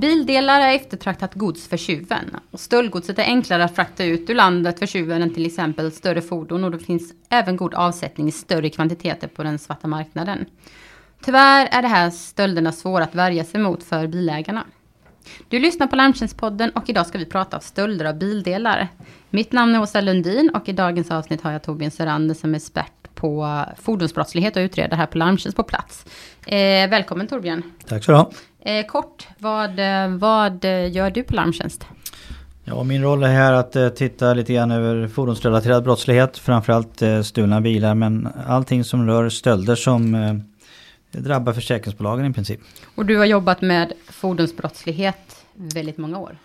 Bildelar är eftertraktat gods för tjuven. Och stöldgodset är enklare att frakta ut ur landet för tjuven än till exempel större fordon. Och det finns även god avsättning i större kvantiteter på den svarta marknaden. Tyvärr är det här stölderna svåra att värja sig mot för bilägarna. Du lyssnar på Larmtjänstpodden och idag ska vi prata om stölder av bildelar. Mitt namn är Åsa Lundin och i dagens avsnitt har jag Torbjörn Serander som är expert på fordonsbrottslighet och utredare här på Larmtjänst på plats. Eh, välkommen Torbjörn. Tack så du ha. Eh, kort, vad, vad gör du på Larmtjänst? Ja, min roll är här att eh, titta lite grann över fordonsrelaterad brottslighet, framförallt eh, stulna bilar, men allting som rör stölder som eh, drabbar försäkringsbolagen i princip. Och du har jobbat med fordonsbrottslighet väldigt många år?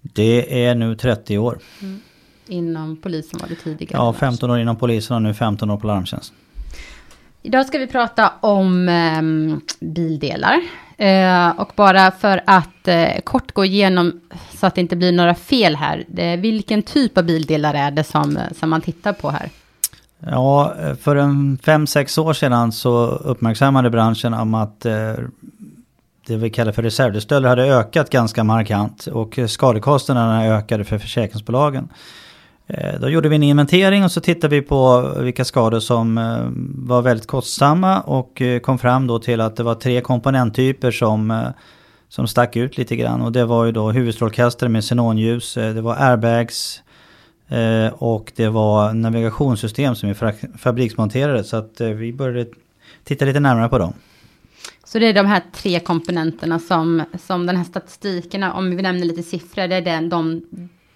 Det är nu 30 år. Mm. Inom polisen var det tidigare? Ja, 15 år inom polisen och nu 15 år på larmtjänst. Idag ska vi prata om eh, bildelar. Eh, och bara för att eh, kort gå igenom så att det inte blir några fel här. Det, vilken typ av bildelar är det som, som man tittar på här? Ja, för en fem sex år sedan så uppmärksammade branschen om att eh, det vi kallar för reservdelsstölder hade ökat ganska markant och skadekostnaderna ökade för försäkringsbolagen. Eh, då gjorde vi en inventering och så tittade vi på vilka skador som eh, var väldigt kostsamma och eh, kom fram då till att det var tre komponenttyper som, som stack ut lite grann. Och det var ju då huvudstrålkastare med xenonljus, det var airbags, och det var navigationssystem som är fabriksmonterade så att vi började titta lite närmare på dem. Så det är de här tre komponenterna som, som den här statistiken, om vi nämner lite siffror, det är den, de,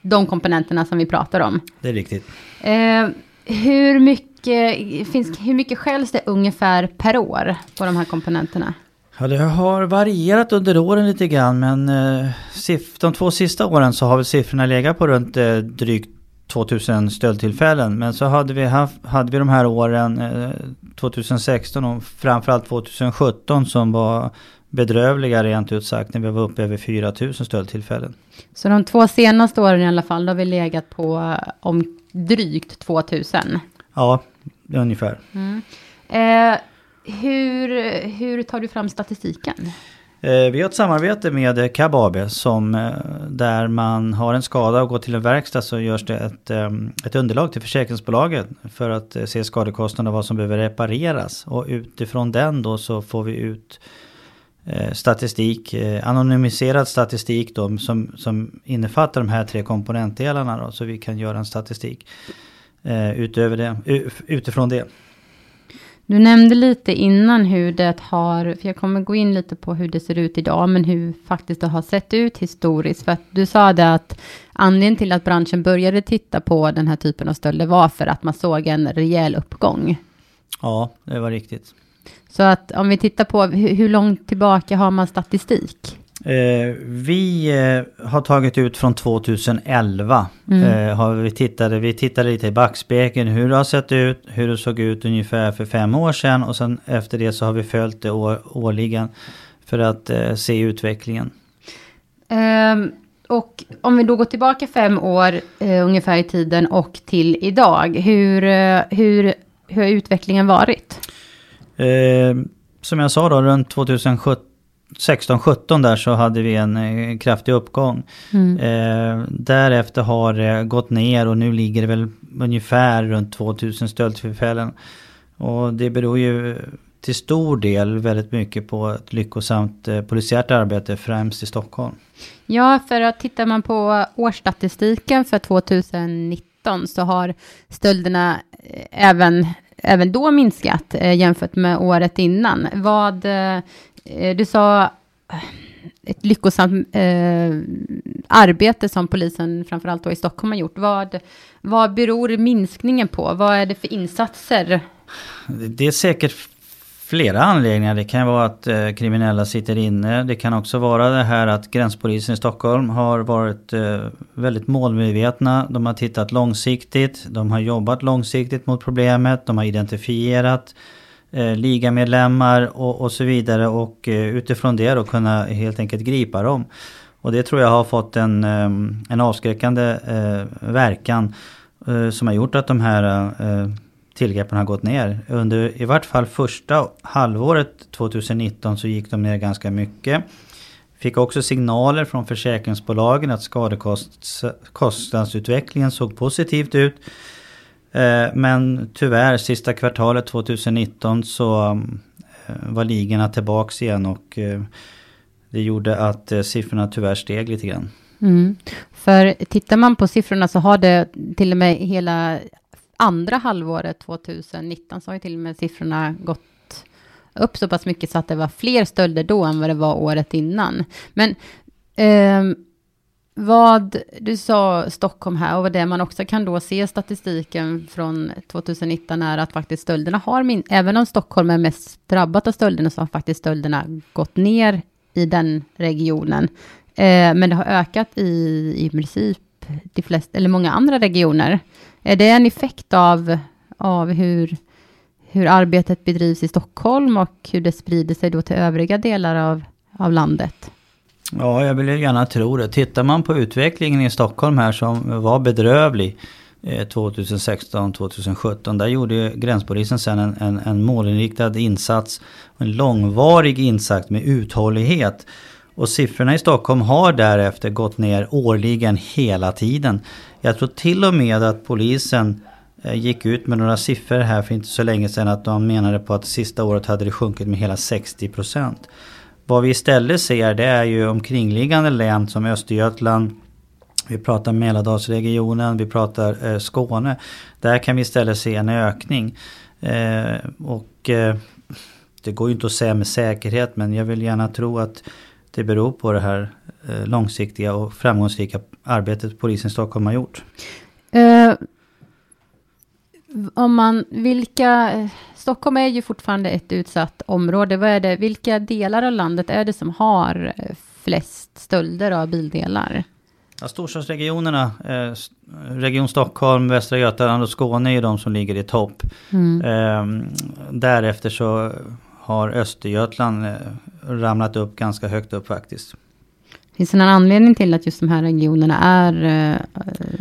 de komponenterna som vi pratar om. Det är riktigt. Eh, hur, mycket, finns, hur mycket skäls det ungefär per år på de här komponenterna? Ja, det har varierat under åren lite grann men eh, de två sista åren så har väl siffrorna legat på runt eh, drygt 2000 stöldtillfällen. Men så hade vi, haft, hade vi de här åren eh, 2016 och framförallt 2017 som var bedrövliga rent ut sagt när vi var uppe över 4000 stöldtillfällen. Så de två senaste åren i alla fall, då har vi legat på eh, om drygt 2000? Ja, ungefär. Mm. Eh, hur, hur tar du fram statistiken? Eh, vi har ett samarbete med KAB AB som eh, där man har en skada och går till en verkstad så görs det ett, ett underlag till försäkringsbolaget för att se skadekostnader och vad som behöver repareras. Och utifrån den då så får vi ut statistik, anonymiserad statistik då som, som innefattar de här tre komponentdelarna då, så vi kan göra en statistik utöver det, utifrån det. Du nämnde lite innan hur det har, för jag kommer gå in lite på hur det ser ut idag, men hur faktiskt det har sett ut historiskt. För att du sa det att anledningen till att branschen började titta på den här typen av stölder var för att man såg en rejäl uppgång. Ja, det var riktigt. Så att om vi tittar på hur, hur långt tillbaka har man statistik? Eh, vi eh, har tagit ut från 2011. Mm. Eh, har vi, tittade, vi tittade lite i backspegeln hur det har sett ut, hur det såg ut ungefär för fem år sedan och sen efter det så har vi följt det år, årligen för att eh, se utvecklingen. Um, och om vi då går tillbaka fem år uh, ungefär i tiden och till idag, hur, uh, hur, hur har utvecklingen varit? Uh, som jag sa då, runt 2017 16-17 där så hade vi en eh, kraftig uppgång. Mm. Eh, därefter har det gått ner och nu ligger det väl ungefär runt 2000 stöldtillfällen. Och det beror ju till stor del väldigt mycket på ett lyckosamt eh, polisiärt arbete främst i Stockholm. Ja, för att tittar man på årsstatistiken för 2019 så har stölderna eh, även, även då minskat eh, jämfört med året innan. Vad Eh, eh du sa eh, ett lyckosamt eh, arbete som polisen, framförallt då i Stockholm, har gjort. Vad, vad beror minskningen på? Vad är det för insatser? Det är säkert flera anledningar. Det kan vara att eh, kriminella sitter inne. Det kan också vara det här att gränspolisen i Stockholm har varit eh, väldigt målmedvetna. De har tittat långsiktigt. De har jobbat långsiktigt mot problemet. De har identifierat eh, ligamedlemmar och, och så vidare och eh, utifrån det då kunna helt enkelt gripa dem. Och det tror jag har fått en, eh, en avskräckande eh, verkan eh, som har gjort att de här eh, tillgreppen har gått ner. Under i vart fall första halvåret 2019 så gick de ner ganska mycket. Fick också signaler från försäkringsbolagen att skadekostnadsutvecklingen såg positivt ut. Eh, men tyvärr sista kvartalet 2019 så eh, var ligorna tillbaks igen och eh, det gjorde att siffrorna tyvärr steg lite grann. Mm. För tittar man på siffrorna så har det till och med hela andra halvåret 2019 så har ju till och med siffrorna gått upp så pass mycket så att det var fler stölder då än vad det var året innan. Men eh, vad du sa Stockholm här och det man också kan då se statistiken från 2019 är att faktiskt stölderna har min även om Stockholm är mest drabbat av stölderna så har faktiskt stölderna gått ner i den regionen. Eh, men det har ökat i, i princip de flesta, eller många andra regioner. Är det en effekt av, av hur, hur arbetet bedrivs i Stockholm och hur det sprider sig då till övriga delar av, av landet? Ja, jag vill gärna tro det. Tittar man på utvecklingen i Stockholm här som var bedrövlig eh, 2016-2017. Där gjorde gränspolisen sen en, en, en målinriktad insats. En långvarig insats med uthållighet. Och siffrorna i Stockholm har därefter gått ner årligen hela tiden. Jag tror till och med att polisen eh, gick ut med några siffror här för inte så länge sedan att de menade på att sista året hade det sjunkit med hela 60 procent. Vad vi istället ser det är ju omkringliggande län som Östergötland, vi pratar Mälardalsregionen, vi pratar eh, Skåne. Där kan vi istället se en ökning. Eh, och eh, det går ju inte att säga med säkerhet men jag vill gärna tro att det beror på det här eh, långsiktiga och framgångsrika arbetet polisen i Stockholm har gjort. Uh, om man, vilka, Stockholm är ju fortfarande ett utsatt område. Vad är det, vilka delar av landet är det som har eh, flest stölder av bildelar? Ja, storstadsregionerna, eh, Region Stockholm, Västra Götaland och Skåne är ju de som ligger i topp. Mm. Eh, därefter så har Östergötland eh, ramlat upp ganska högt upp faktiskt. Finns det någon anledning till att just de här regionerna är, äh,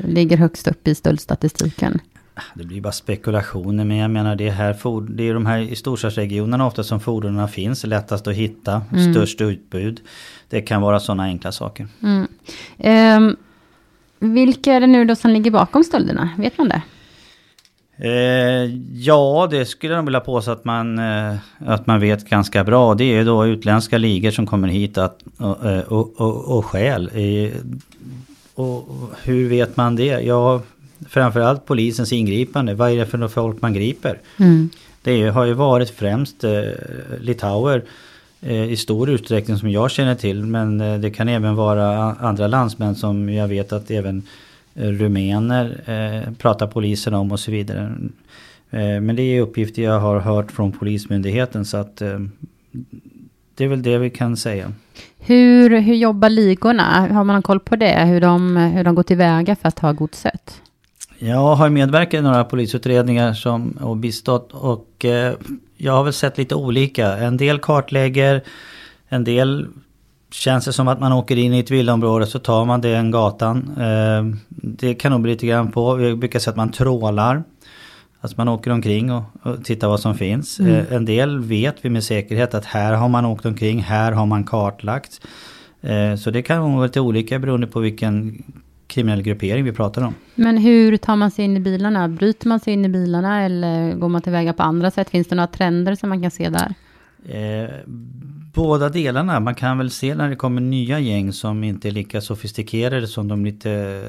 ligger högst upp i stöldstatistiken? Det blir bara spekulationer men jag menar det är, här, det är de här i storstadsregionerna ofta som fordonen finns, lättast att hitta, mm. störst utbud. Det kan vara sådana enkla saker. Mm. Um, vilka är det nu då som ligger bakom stölderna? Vet man det? Eh, ja, det skulle jag vilja påstå att man, eh, att man vet ganska bra. Det är då utländska ligor som kommer hit att, och, eh, och, och, och stjäl. Och hur vet man det? Ja, framförallt polisens ingripande. Vad är det för folk man griper? Mm. Det har ju varit främst eh, litauer eh, i stor utsträckning som jag känner till. Men eh, det kan även vara andra landsmän som jag vet att även rumäner eh, pratar polisen om och så vidare. Eh, men det är uppgifter jag har hört från Polismyndigheten så att eh, det är väl det vi kan säga. Hur, hur jobbar ligorna? Har man koll på det? Hur de, hur de går tillväga för att ta godset? Jag har medverkat i några polisutredningar som, och bistått och eh, jag har väl sett lite olika. En del kartlägger, en del Känns det som att man åker in i ett villaområde så tar man den gatan. Eh, det kan nog bli lite grann på. Vi brukar säga att man trålar. Att man åker omkring och, och tittar vad som finns. Mm. Eh, en del vet vi med säkerhet att här har man åkt omkring, här har man kartlagt. Eh, så det kan vara lite olika beroende på vilken kriminell gruppering vi pratar om. Men hur tar man sig in i bilarna? Bryter man sig in i bilarna eller går man tillväga på andra sätt? Finns det några trender som man kan se där? Eh, båda delarna. Man kan väl se när det kommer nya gäng som inte är lika sofistikerade som de lite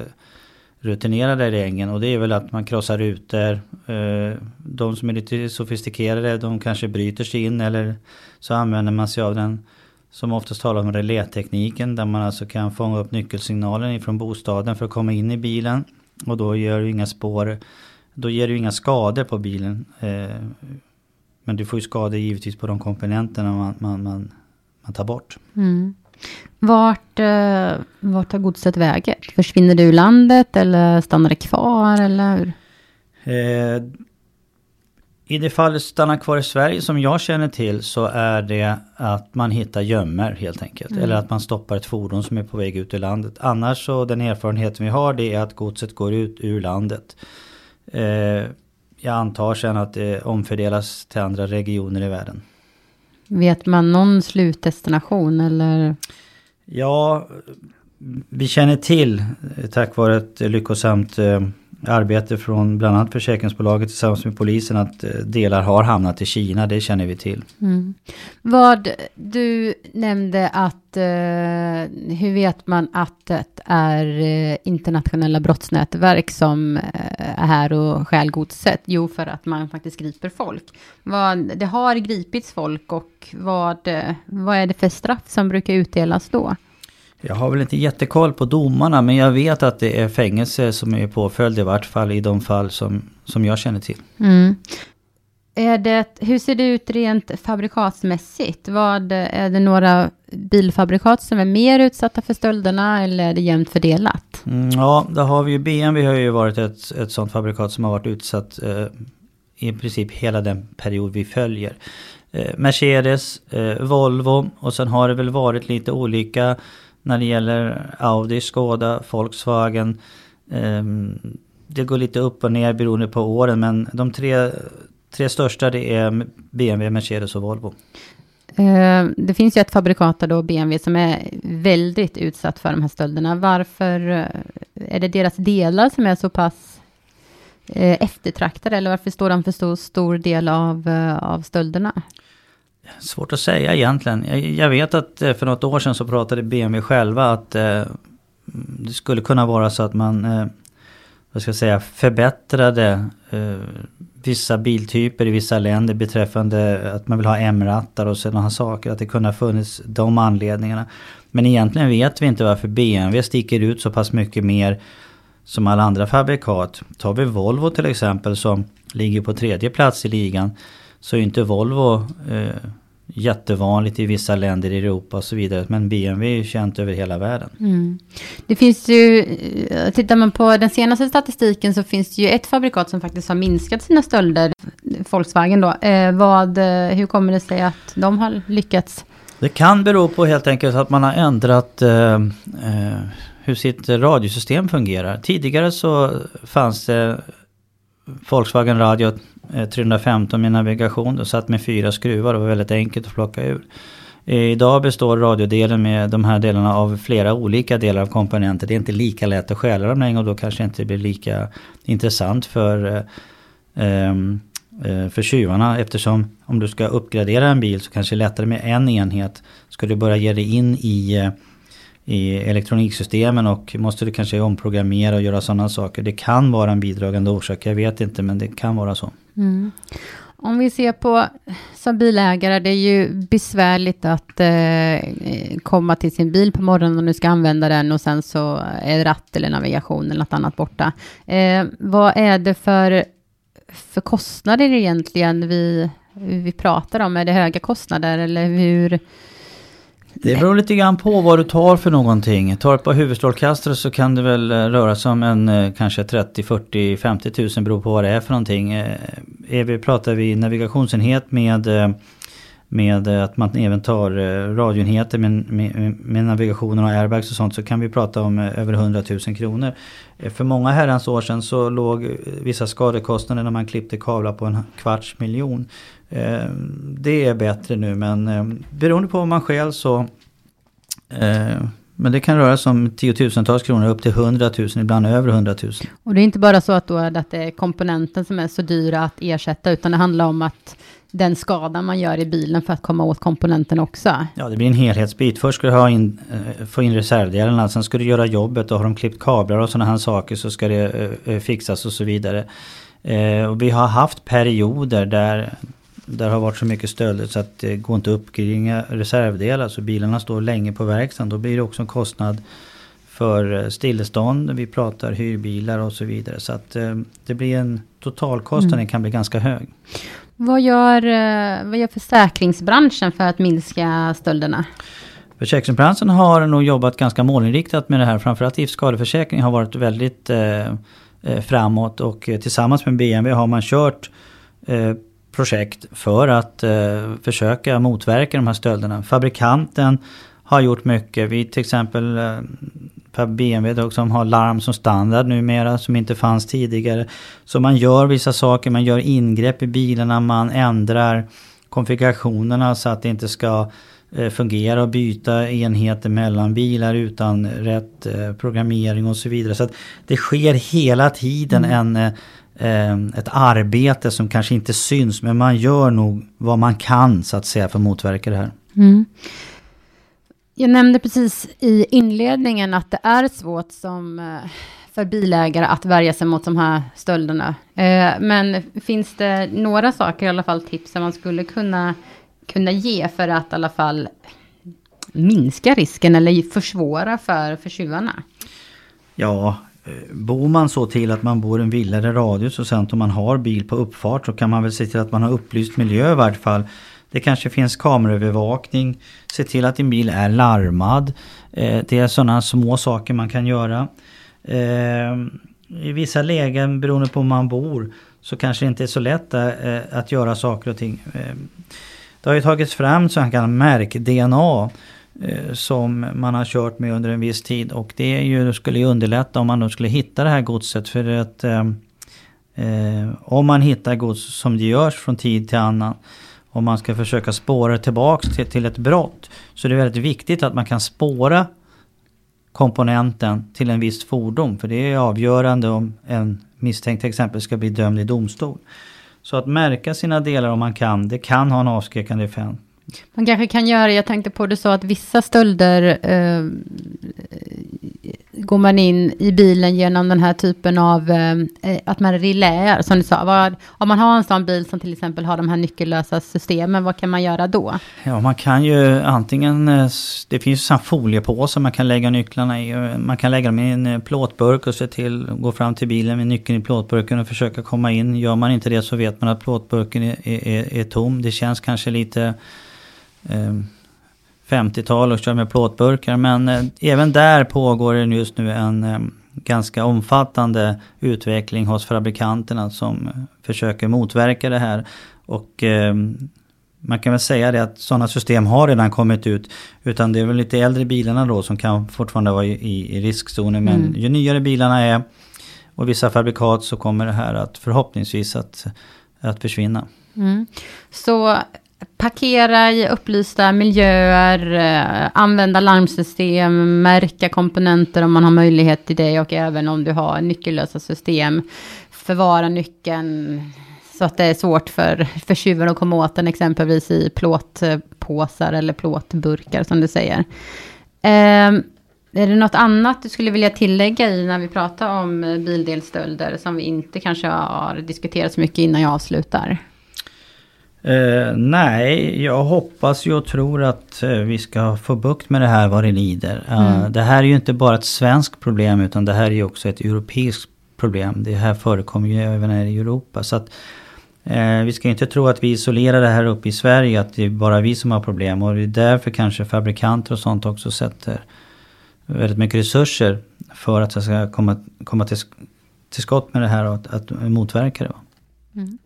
rutinerade gängen. Och det är väl att man krossar rutor. Eh, de som är lite sofistikerade de kanske bryter sig in eller så använder man sig av den som oftast talar om relätekniken där man alltså kan fånga upp nyckelsignalen ifrån bostaden för att komma in i bilen. Och då gör du inga spår, då ger du inga skador på bilen. Eh, men du får ju skador givetvis på de komponenterna man, man, man, man tar bort. Mm. Vart, eh, vart tar godset vägen? Försvinner det ur landet eller stannar det kvar? Eller Eh, I det fallet stannar kvar i Sverige som jag känner till så är det att man hittar gömmer helt enkelt. Mm. Eller att man stoppar ett fordon som är på väg ut ur landet. Annars så den erfarenheten vi har det är att godset går ut ur landet. Eh, jag antar sen att det omfördelas till andra regioner i världen. Vet man någon slutdestination eller? Ja, vi känner till tack vare ett lyckosamt arbete från bland annat försäkringsbolaget tillsammans med polisen att eh, delar har hamnat i Kina, det känner vi till. Mm. Vad du nämnde att, eh, hur vet man att det är eh, internationella brottsnätverk som eh, är här och stjäl godset? Jo, för att man faktiskt griper folk. Vad, det har gripits folk och vad, vad är det för straff som brukar utdelas då? Jag har väl inte jättekoll på domarna men jag vet att det är fängelse som är påföljd i vart fall i de fall som, som jag känner till. Mm. Är det, hur ser det ut rent fabrikatsmässigt? Vad, är det några bilfabrikat som är mer utsatta för stölderna eller är det jämnt fördelat? Mm, ja, det har vi ju. BMW har ju varit ett, ett sånt fabrikat som har varit utsatt eh, i princip hela den period vi följer. Eh, Mercedes, eh, Volvo och sen har det väl varit lite olika när det gäller Audi, Skoda, Volkswagen. Ehm, det går lite upp och ner beroende på åren men de tre, tre största det är BMW, Mercedes och Volvo. Ehm, det finns ju ett fabrikat då, BMW, som är väldigt utsatt för de här stölderna. Varför eh, är det deras delar som är så pass eh, eftertraktade? Eller varför står de för så stor del av, eh, av stölderna? Svårt att säga egentligen. Jag, vet att eh, för något år sedan så pratade BMW själva att eh, det skulle kunna vara så att man eh, vad ska jag säga, förbättrade eh, vissa biltyper i vissa länder beträffande att man vill ha M-rattar och sådana saker. Att det kunde ha funnits de anledningarna. Men egentligen vet vi inte varför BMW sticker ut så pass mycket mer som alla andra fabrikat. Tar vi Volvo till exempel som ligger på tredje plats i ligan så är inte Volvo eh, jättevanligt i vissa länder i Europa och så vidare. Men BMW är känt över hela världen. Mm. Det finns ju, eh, tittar man på den senaste statistiken så finns det ju ett fabrikat som faktiskt har minskat sina stölder. Volkswagen då. Eh, vad, eh, hur kommer det sig att de har lyckats? Det kan bero på helt enkelt att man har ändrat eh, eh hur sitt radiosystem fungerar. Tidigare så fanns det Volkswagen Radio Eh, 315 i navigation. och satt med fyra skruvar och var väldigt enkelt att plocka ur. Eh, idag består radiodelen med de här delarna av flera olika delar av komponenter. Det är inte lika lätt att stjäla dem längre och då kanske inte blir lika intressant för, eh, ehm, för tjuvarna. Eftersom om du ska uppgradera en bil så kanske det är lättare med en enhet. Ska du börja ge dig in i i elektroniksystemen och måste du kanske omprogrammera och göra sådana saker. Det kan vara en bidragande orsak, jag vet inte men det kan vara så. Mm. Om vi ser på som bilägare, det är ju besvärligt att eh, komma till sin bil på morgonen och nu ska använda den och sen så är ratt eller navigation eller något annat borta. Eh, vad är det för, för kostnader egentligen vi, vi pratar om? Är det höga kostnader eller hur? Det beror lite grann på vad du tar för någonting. Tar du ett par huvudstrålkastare så kan det väl eh, röra sig om en eh, kanske 30, 40, 50 tusen beror på vad det är för någonting. Eh, är vi, pratar vi navigationsenhet med, med eh, att man även tar eh, radioenheter med, med, med navigationen och airbags och sånt så kan vi prata om eh, över 100 000 kronor. För många herrans år sedan så låg vissa skadekostnader när man klippte kablar på en kvarts miljon. Det är bättre nu men beroende på vad man själv så men det kan röra sig om tiotusentals kronor upp till hundratusen, ibland över hundratusen. Och det är inte bara så att, då det att det är komponenten som är så dyra att ersätta, utan det handlar om att den skada man gör i bilen för att komma åt komponenten också. Ja, det blir en helhetsbit. Först ska du ha in, få in reservdelarna, sen ska du göra jobbet och har de klippt kablar och sådana här saker så ska det fixas och så vidare. Och vi har haft perioder där där har varit så mycket stölder så att det går inte att uppringa reservdelar. Så bilarna står länge på verkstaden. Då blir det också en kostnad för eh, stillestånd. Vi pratar hyrbilar och så vidare. Så att eh, det blir en totalkostnaden mm. kan bli ganska hög. Vad gör, eh, vad gör försäkringsbranschen för att minska stölderna? Försäkringsbranschen har nog jobbat ganska målinriktat med det här. Framförallt giftskadeförsäkring har varit väldigt eh, eh framåt och eh, tillsammans med BMW har man kört eh, projekt för att eh, försöka motverka de här stölderna. Fabrikanten har gjort mycket. Vi till exempel eh, BMW då, som har larm som standard numera som inte fanns tidigare. Så man gör vissa saker, man gör ingrepp i bilarna, man ändrar konfigurationerna så att det inte ska eh, fungera och byta enheter mellan bilar utan rätt eh, programmering och så vidare. Så att det sker hela tiden mm. en eh, ett arbete som kanske inte syns men man gör nog vad man kan så att säga för att motverka det här. Mm. Jag nämnde precis i inledningen att det är svårt som eh, för bilägare att värja sig mot de här stölderna. Eh, men finns det några saker, i alla fall tips, som man skulle kunna kunna ge för att i alla fall minska risken eller försvåra för, för tjuvarna? Ja, eh, bor man så till att man bor i en villa eller radhus och sen om man har bil på uppfart så kan man väl se till att man har upplyst miljö i vart fall. Det kanske finns kameraövervakning, se till att din bil är larmad. Eh, det är sådana små saker man kan göra. Eh, I vissa lägen beroende på var man bor så kanske det inte är så lätt eh, eh, att göra saker och ting. Ehm, det har ju tagits fram så kallad märk-DNA eh, som man har kört med under en viss tid och det ju, skulle ju underlätta om man då skulle hitta det här godset för att ehm, eh, om man hittar gods som det görs från tid till annan om man ska försöka spåra tillbaks till, till ett brott så det är väldigt viktigt att man kan spåra komponenten till en viss fordon för det är avgörande om en misstänkt till exempel ska bli dömd i domstol. Så att märka sina delar om man kan, det kan ha en avskräckande effekt. Man kanske kan göra, jag tänkte på det så att vissa stölder eh, går man in i bilen genom den här typen av eh, att man reläar, som du sa. Vad, om man har en sån bil som till exempel har de här nyckellösa systemen, vad kan man göra då? Ja, man kan ju antingen, eh, det finns ju foliepåsar man kan lägga nycklarna i. Eh, man kan lägga dem i en eh, plåtburk och se till, gå fram till bilen med nyckeln i plåtburken och försöka komma in. Gör man inte det så vet man att plåtburken är, är, är tom. Det känns kanske lite 50-tal och kör med plåtburkar. Men eh, även där pågår det just nu en eh, ganska omfattande utveckling hos fabrikanterna som försöker motverka det här. Och eh, man kan väl säga det att sådana system har redan kommit ut. Utan det är väl lite äldre bilarna då som kan fortfarande vara i, i riskzonen. Men mm. ju nyare bilarna är och vissa fabrikat så kommer det här att förhoppningsvis att, att försvinna. Mm. Så parkera i upplysta miljöer, eh, använda larmsystem, märka komponenter om man har möjlighet till det och även om du har nyckellösa system. Förvara nyckeln så att det är svårt för, för tjuven att komma åt den exempelvis i plåtpåsar eller plåtburkar som du säger. Ehm, är det något annat du skulle vilja tillägga i när vi pratar om bildelsstölder som vi inte kanske har diskuterat så mycket innan jag avslutar? Eh, nej, jag hoppas ju och tror att eh, vi ska få bukt med det här vad det lider. Uh, mm. Det här är ju inte bara ett svenskt problem utan det här är ju också ett europeiskt problem. Det här förekommer ju även här i Europa. Så att, eh, vi ska inte tro att vi isolerar det här uppe i Sverige, att det är bara vi som har problem. Och det är därför kanske fabrikanter och sånt också sätter väldigt mycket resurser för att det ska komma, komma till, till skott med det här och att, att motverka det. Mm.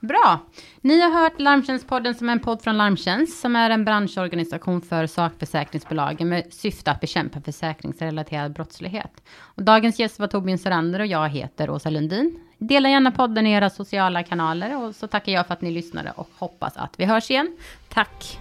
Bra. Ni har hört Larmtjänstpodden som är en podd från Larmtjänst som är en branschorganisation för sakförsäkringsbolagen med syfte att bekämpa försäkringsrelaterad brottslighet. Och dagens gäst var Torbjörn Serander och jag heter Åsa Lundin. Dela gärna podden i era sociala kanaler och så tackar jag för att ni lyssnade och hoppas att vi hörs igen. Tack!